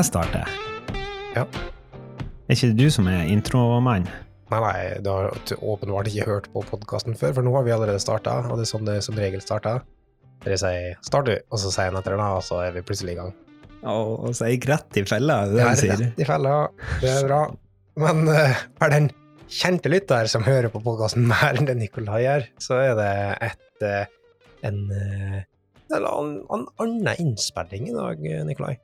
jeg starte? Ja. Er ikke det du som er intromann? Nei, nei, du har åpenbart ikke hørt på podkasten før, for nå har vi allerede starta, og det er sånn det som regel starter. Dere sier 'start, du', og så sier han etter det, og så er vi plutselig i gang. Og, og så gikk rett i fella, er det det du sier? rett i fella. Det er bra. Men uh, for den kjente lytter som hører på podkasten mer enn det Nikolai gjør, så er det et uh, en, uh, eller en, en annen innspilling i dag, Nikolai.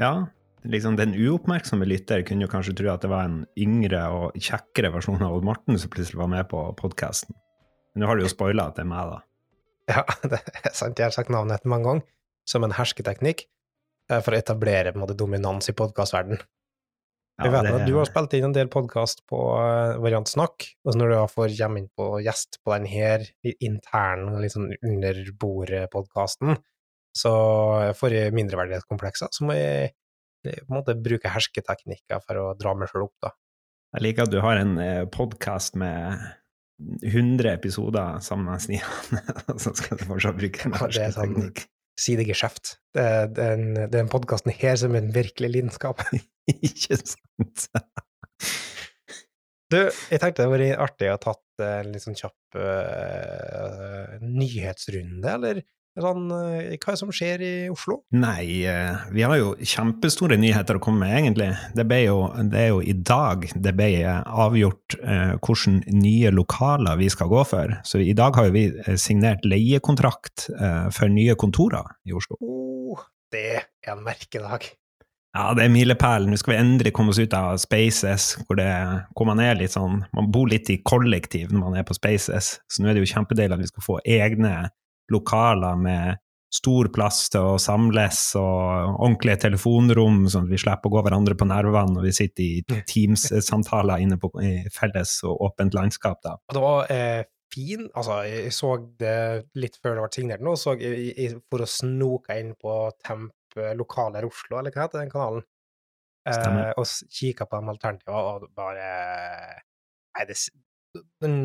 Ja, liksom den uoppmerksomme lytter kunne jo kanskje tro at det var en yngre og kjekkere versjon av Odd Morten som plutselig var med på podkasten. Men nå har du jo spoila at det er meg, da. Ja, det er sant. Jeg har sagt navnet etter mange ganger, som en hersketeknikk eh, for å etablere på en måte, dominans i podkastverdenen. Ja, det- du har spilt inn en del podkast på uh, Variant Snakk, og når du får komme inn på gjest på den her interne, litt sånn under bordet-podkasten, så for mindreverdighetskomplekser, så må jeg på en måte bruke hersketeknikker for å dra meg sjøl opp, da. Jeg liker at du har en eh, podkast med 100 episoder sammen med Stian, og så skal du fortsatt bruke en Ja, hersketeknikk. Si det geskjeft. Det er den, den podkasten her som er en virkelig lidenskap. Ikke sant? Du, jeg tenkte det hadde vært artig å ha tatt en litt sånn kjapp uh, nyhetsrunde, eller sånn eh, Hva er det som skjer i Oslo? Nei, eh, vi har jo kjempestore nyheter å komme med, egentlig. Det, jo, det er jo i dag det ble eh, avgjort eh, hvilke nye lokaler vi skal gå for. Så i dag har vi signert leiekontrakt eh, for nye kontorer i Oslo. Oh, det er en merkedag. Ja, det er milepælen. Nå skal vi endelig komme oss ut av Spaces, hvor, det, hvor man er litt sånn Man bor litt i kollektiv når man er på Spaces, så nå er det jo kjempedeilig at vi skal få egne lokaler med stor plass til å samles og ordentlige telefonrom, sånn at vi slipper å gå hverandre på nervene når vi sitter i Teams-samtaler inne på i felles og åpent landskap. da. Det var eh, fin Altså, jeg så det litt før det ble signert nå, så jeg, jeg for å snoke inn på Temp Lokaler Oslo, eller hva heter den kanalen, eh, og kikka på de alternativene, og bare Nei, det Den,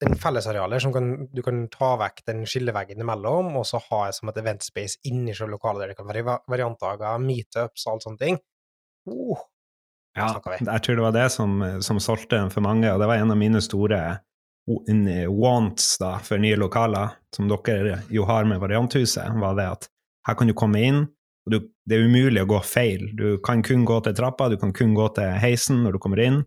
den fellesarealet som kan, du kan ta vekk den skilleveggen imellom, og så ha som et event space inni selve lokalet der det kan være va- variantdager, meetups og alt sånne ting. Oh, Ja, jeg tror det var det som, som solgte den for mange, og det var en av mine store wants da, for nye lokaler, som dere jo har med Varianthuset, var det at her kan du komme inn, og du, det er umulig å gå feil. Du kan kun gå til trappa, du kan kun gå til heisen når du kommer inn.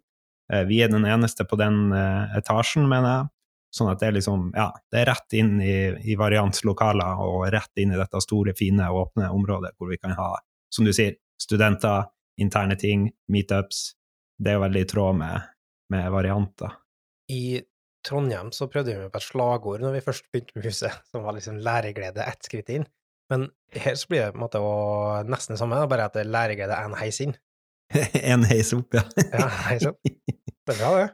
Eh, Vi er den eneste på den eh, etasjen, mener jeg. Sånn at det er liksom, ja, det er rett inn i, i variantlokaler og rett inn i dette store, fine, åpne området hvor vi kan ha, som du sier, studenter, interne ting, meetups. Det er jo veldig i tråd med, med varianter. I Trondheim så prøvde vi på et slagord når vi først begynte med huset, som var liksom læreglede ett skritt inn. Men her så blir det på en måte å- nesten det samme, bare at det er læreglede én heis inn. en heis opp, ja. Ja, heis opp. Det er bra, det.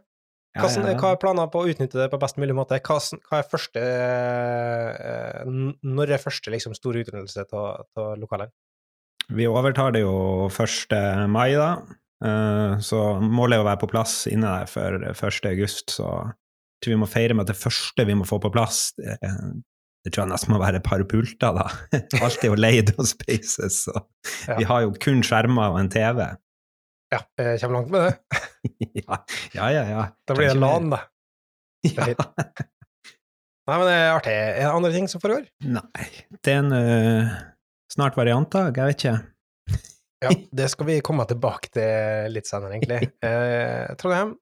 Hva, ja, ja. hva er planer på å utnytte det på best mulig måte? Hva, hva er første eh, Når er første liksom, store utnyttelse av lokalene? Vi overtar det jo 1. mai, da. Eh, Så målet er å være på plass inne der for 1. august, så jeg tror vi må feire med at det første vi må få på plass, det, det tror jeg nesten må være et par pulter, da. Alt er jo leid og spaces, så Ja. vi har jo kun skjermer og en TV. Ja, jeg kommer langt med det. ja, ja, ja. ja. Da blir det LAN, da. Ja. Nei, men det er artig. Er det andre ting som foregår? Nei, det er en uh, snart variantdag, jeg vet ikke. Ja, det skal vi komme tilbake til litt senere, egentlig. Uh, Trondheim,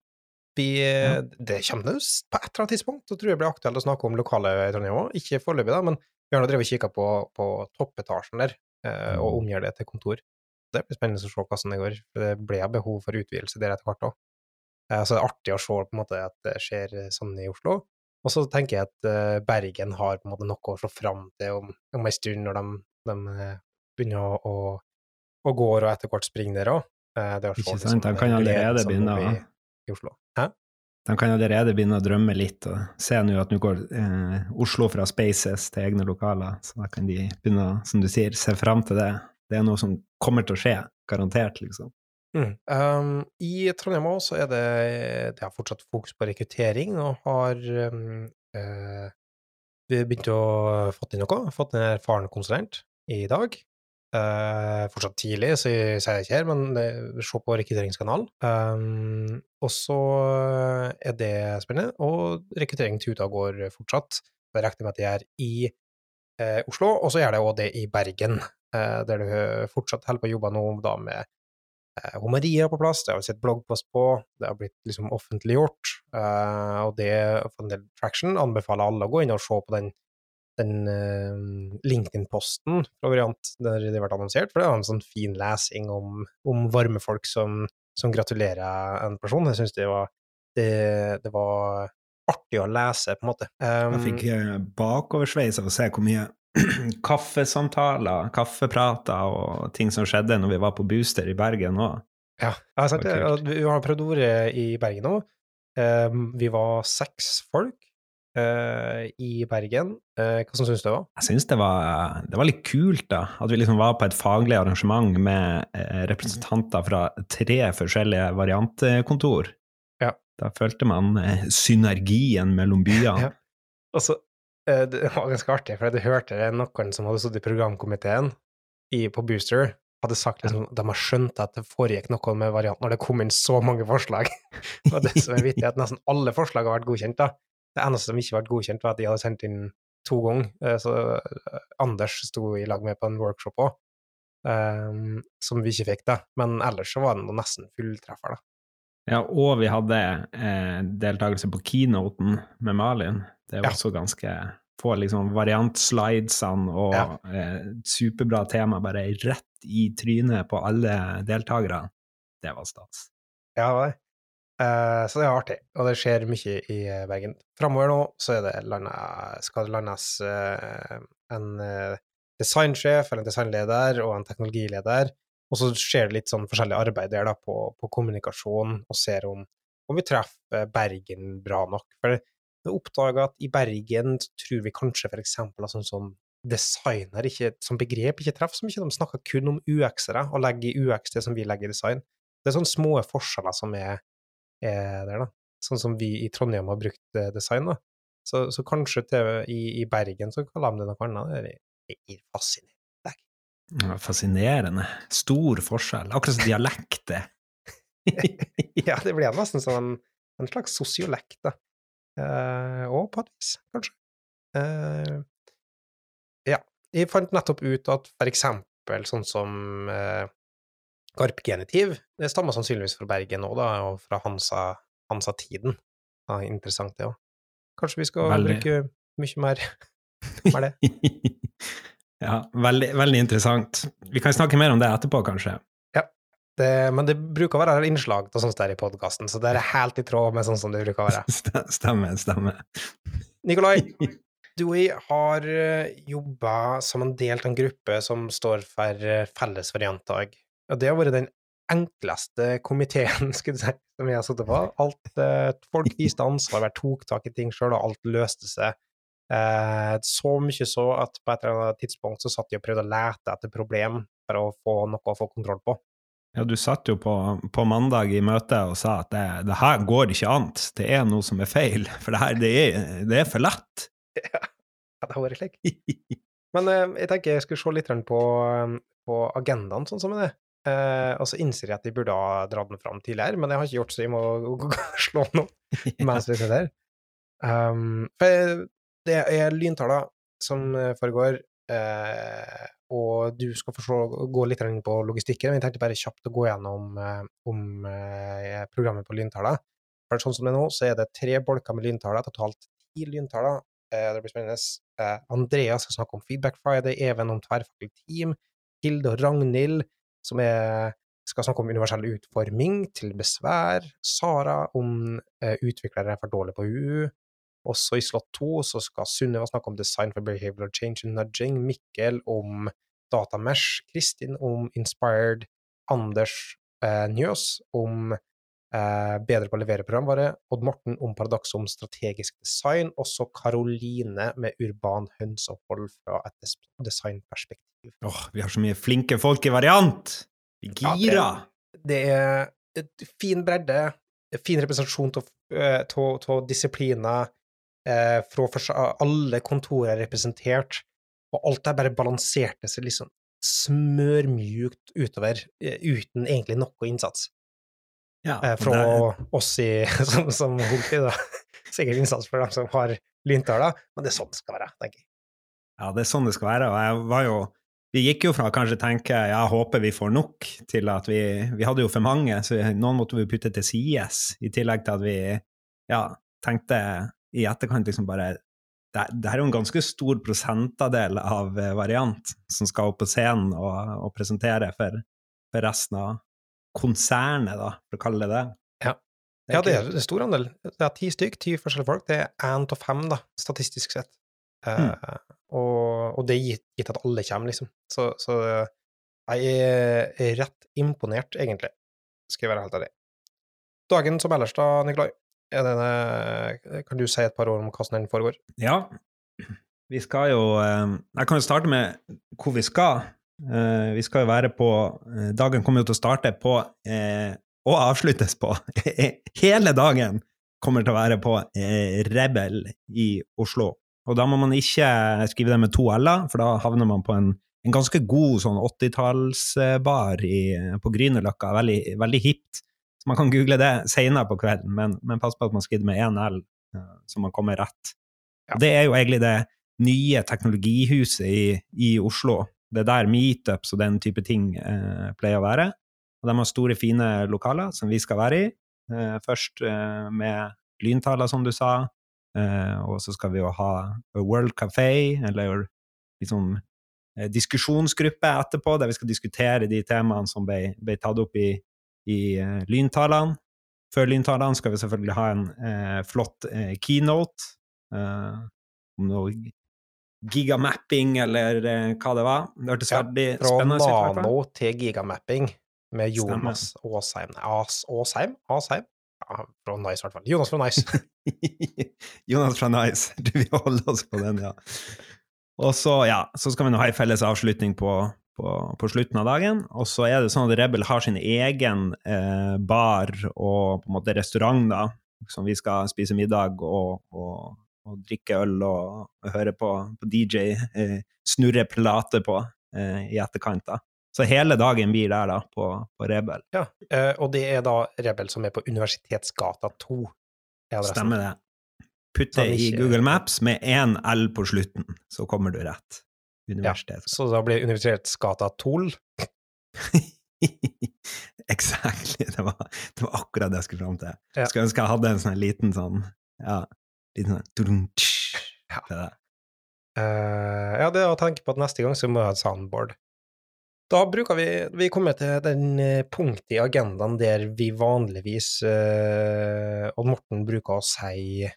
vi, Ja. det kommer på et eller annet tidspunkt, så tror jeg det blir aktuelt å snakke om lokale i Trondheim òg. Ikke foreløpig, da, men vi har nå drevet og kikka på, på toppetasjen der, uh, og omgjør det til kontor. Det blir spennende å se hvordan det går, for det blir behov for utvidelse der etter hvert òg. Eh, så det er artig å se på en måte at det skjer sånn i Oslo. Og så tenker jeg at eh, Bergen har på en måte noe å se fram til om, om en stund, når de, de eh, begynner å, å, å gå og etter hvert springer der òg. Ikke sant, de kan allerede begynne å- i, i Oslo. Hæ? De kan allerede begynne å drømme litt og se nå at nå går eh, Oslo fra Spaces til egne lokaler, så da kan de begynne, å, som du sier, se fram til det. Det er noe som kommer til å skje, garantert, liksom. Mm. Um, I Trondheim også så er det, det har fortsatt fokus på rekruttering, og har um, eh, vi begynt å fått inn noe. Fått en erfaren konsulent i dag. Uh, fortsatt tidlig, så jeg sier det ikke her, men uh, se på rekrutteringskanalen. Um, og så er det spennende. Og rekruttering til UTA går fortsatt. Jeg regner med at det er i uh, Oslo, og så gjør det òg det i Bergen, der du fortsatt holder på å jobbe nå da med eh, Maria på plass, det har vi sett bloggpost på, det har blitt liksom offentliggjort, og det for en del traction. Anbefaler alle å gå inn og se på den den uh, LinkedIn-posten Variant der det ble annonsert, for det var en sånn fin lesing om, om varme folk som, som, gratulerer en person. Jeg syns det, det, det, var artig å lese, på en måte. Um, jeg fikk uh, bakoversveis av å se hvor mye kaffesamtaler, kaffeprater og ting som skjedde når vi var på Booster i Bergen òg. Ja, jeg har sagt det. vi har prøvd ordet i Bergen òg. Um, vi var seks folk uh, i Bergen. Uh, hva syns du det var? Jeg syns det, det, var litt kult, da. At vi liksom var på et faglig arrangement med representanter fra tre forskjellige variantkontor. Da følte man synergien mellom byene. Ja. Og så, det var ganske artig, for jeg hørte noen som hadde sittet i programkomiteen i, på Booster, hadde sagt liksom, de har skjønt at det foregikk noe med varianten når det kom inn så mange forslag. og det som er vittig, at nesten alle forslag har vært godkjent. da. Det eneste som ikke ble godkjent, var at de hadde sendt inn to ganger. Eh, så eh, Anders sto i lag med på en workshop òg, um, som vi ikke fikk, da. Men ellers så var det nesten fulltreffer, da. Ja, og vi hadde eh, deltakelse på keynoten med Malin. Det var ja. også ganske Få liksom variantslidesene og ja. eh, superbra tema bare rett i trynet på alle deltakerne. Det var stas. Ja, det var det. Uh, så det er artig, og det skjer mye i eh, Bergen. Framover nå så det landet, skal det landes uh, en designsjef eller en designleder og en teknologileder, og så skjer det litt sånn forskjellig arbeid der da på, på kommunikasjon, og ser om, om vi treffer Bergen bra nok. For vi oppdaga at i Bergen tror vi kanskje for eksempel at sånn som designer ikke, som begrep ikke treffer så mye. De snakker kun om UX-ere, og legger i UX det som vi legger i design. Det er sånne små forskjeller som er er der, da. Sånn som vi i Trondheim har brukt eh, design, da. Så, så kanskje til, i, i, Bergen så kaller de det noe annet. Det er fascinerende. Ja, fascinerende. Stor forskjell. Akkurat som dialekter. ja, det blir nesten som en, en slags sosiolekt, da. Eh, og på et vis, kanskje. Eh, ja. Jeg fant nettopp ut at for eksempel sånn som eh, Garp-genitiv det stammer sannsynligvis fra Bergen òg, da, og fra Hansa-tiden. Hansa ja, interessant, det òg. Kanskje vi skal veldig. bruke mye mer mer det? ja, veldig, veldig, interessant. Vi kan snakke mer om det etterpå, kanskje. Ja, det, men det bruker å være innslag til sånt der i podkasten, så det er helt i tråd med sånn som det bruker å være. Stemmer, stemmer. Nikolai, du og jeg har eh, jobba som en del av en gruppe som står for eh, felles variantdag og det har vært den enkleste komiteen skulle si, som vi har sittet på. Alt, eh, folk viste ansvar, hver tok tak i ting sjøl, og alt løste seg. Eh, så mye så at på et eller annet tidspunkt så satt de og prøvde å lete etter problem for å få noe å få kontroll på. Ja, du satt jo på, på mandag i møte og sa at det, det, her går ikke an, det er noe som er feil, for det her, det er, det er for lett. Ja, det har vært slik. Men eh, jeg tenker jeg skulle se litt på, på agendaen, sånn som det. Eh, og så innser jeg at de burde ha dratt den fram tidligere, men jeg har ikke gjort så jeg må slå noe mens vi sitter her. Um, for det er lyntaler som eh, foregår, eh, og du skal forstå, gå litt på logistikken. Men jeg tenkte bare kjapt å gå gjennom uh, om programmet på lyntaler. For sånn som det er nå, så er det tre bolker med lyntaler, totalt ti lyntaler. det blir spennende. Andreas skal snakke om Feedback Friday, Even om tverrfaglig team, Hilde og Ragnhild som er, skal snakke om universell utforming til besvær. Sara om eh, utviklere er for dårlige på UU. Også i slott to så skal Sunniva snakke om design for behavioral change and nudging. Mikkel om datamesh. Kristin om inspired. Anders eh, Njøs om eh, bedre på å levere programvare. Odd Morten om paradokset om strategisk design. Også Karoline med urban hønseopphold fra et designperspektiv. Åh, oh, vi har så mye flinke folk i variant! Vi gira! Ja, det, det, er fin bredde, fin representasjon av eh, disipliner, eh, fra alle kontorer er representert, og alt der bare balanserte seg liksom smørmjukt utover, eh, uten egentlig noe innsats. Ja, Eh, fra er... oss i, som, som holdt da. Sikkert innsats for dem som har lyntaler, men det er sånn det skal være, tenker jeg. Ja, det er sånn det skal være. Og jeg var jo Vi gikk jo fra kanskje tenke ja, håper vi får nok, til at vi Vi hadde jo for mange, så noen måtte vi putte til sides, i tillegg til at vi ja, tenkte i etterkant liksom bare det, det er jo en ganske stor prosentandel av eh, variant som skal opp på scenen og, og presentere for, for resten av konsernet, da, for å kalle det det. Ja. Ja, det er en stor andel. Det er ti stykk, ti forskjellige folk. Det er én av fem, da, statistisk sett. Eh, og, og det er gitt, gitt at alle kommer, liksom. Så, så jeg er rett imponert, egentlig, skal jeg være helt ærlig. Dagen som ellers, da, Nikolai? Er det, kan du si et par ord om hvordan den foregår? Ja, vi skal jo eh, Jeg kan jo starte med hvor vi skal. Eh, Vi skal jo være på eh, Dagen kommer jo til å starte på eh, og avsluttes på Hele dagen kommer til å være på eh, Rebel i Oslo. Og da må man ikke skrive det med to l-er, for da havner man på en, en ganske god sånn 80-tallsbar på Grünerløkka. Veldig, veldig hipt. Man kan google det senere på kvelden, men, men pass på at man skriver med én l, eh, så man kommer rett. Ja. Det er jo egentlig det nye teknologihuset i, i Oslo. Det er der meetups og den type ting eh, pleier å være. Og de har store, fine lokaler som vi skal være i. Eh, først eh, med lyntaler, som du sa, eh, og så skal vi jo ha World Café, eller liksom eh, diskusjonsgruppe etterpå, der vi skal diskutere de temaene som ble, ble tatt opp i, i eh, lyntalene. Før lyntalene skal vi selvfølgelig ha en eh, flott eh, keynote eh, om noe gigamapping, eller eh, hva det var. Det hørtes Ja, veldig spennende ut. Fra nano til gigamapping med Jonas Aasheim As, Aasheim? Asheim? Ja, fra Nice, i hvert fall. Jonas fra Nice. Jonas fra Nice. Du vil holde oss på den, ja. Og så, ja, så skal vi nå ha en felles avslutning på, på, på slutten av dagen. Og så er det sånn at Rebel har sin egen eh, bar og på en måte restaurant, da, som vi skal spise middag og, og, og drikke øl og, og høre på, på DJ eh, snurre plater på eh, i etterkant. da. Så hele dagen blir der, da, på, på Rebel. Ja, eh, og det er da Rebel som er på Universitetsgata 2. er. Stemmer det. Putt det Sånn i Google Maps med én L på slutten, så kommer du rett. Universitet. Så da blir Universitetsgata Tol? exactly. Det var, det var akkurat det jeg skulle fram til. Ja. Skulle ønske jeg hadde en sånn liten sånn Ja, liten sånn Ja. det. Uh, ja, det er å tenke på at neste gang så må jeg ha et soundboard. Da bruker vi Vi kommer til den eh, punktet i agendaen der vi vanligvis uh, Odd Morten bruker å si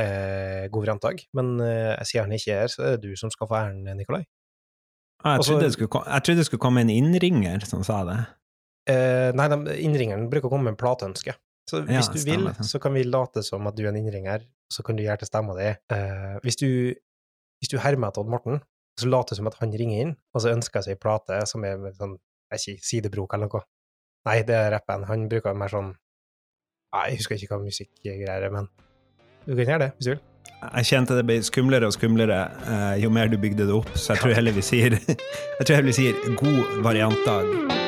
uh, god vrantag, men jeg siden han ikke er her, så er det du som skal få æren, Nikolai. Ah, jeg, Og trodde skulle, jeg trodde det skulle komme en innringer som sa det. Eh, nei, de, innringeren bruker å komme med en plateønske. Så Ja, hvis du vil, stemmer, så kan vi late som at du er en innringer, så kan du gjøre til stemma di. Eh, hvis du, hvis du hermer etter Odd Morten, så later du som at han ringer inn, og så ønsker jeg seg ei plate som er med sånn, jeg ikke, sidebrok eller noe. Nei, det er rappen. Han bruker mer sånn Nei, jeg husker ikke hva musikkgreier er, men du kan gjøre det, hvis du vil. Jeg kjente det ble skumlere og skumlere eh, jo mer du bygde det opp, så jeg tror heller vi sier, jeg tror heller vi sier god variantdag.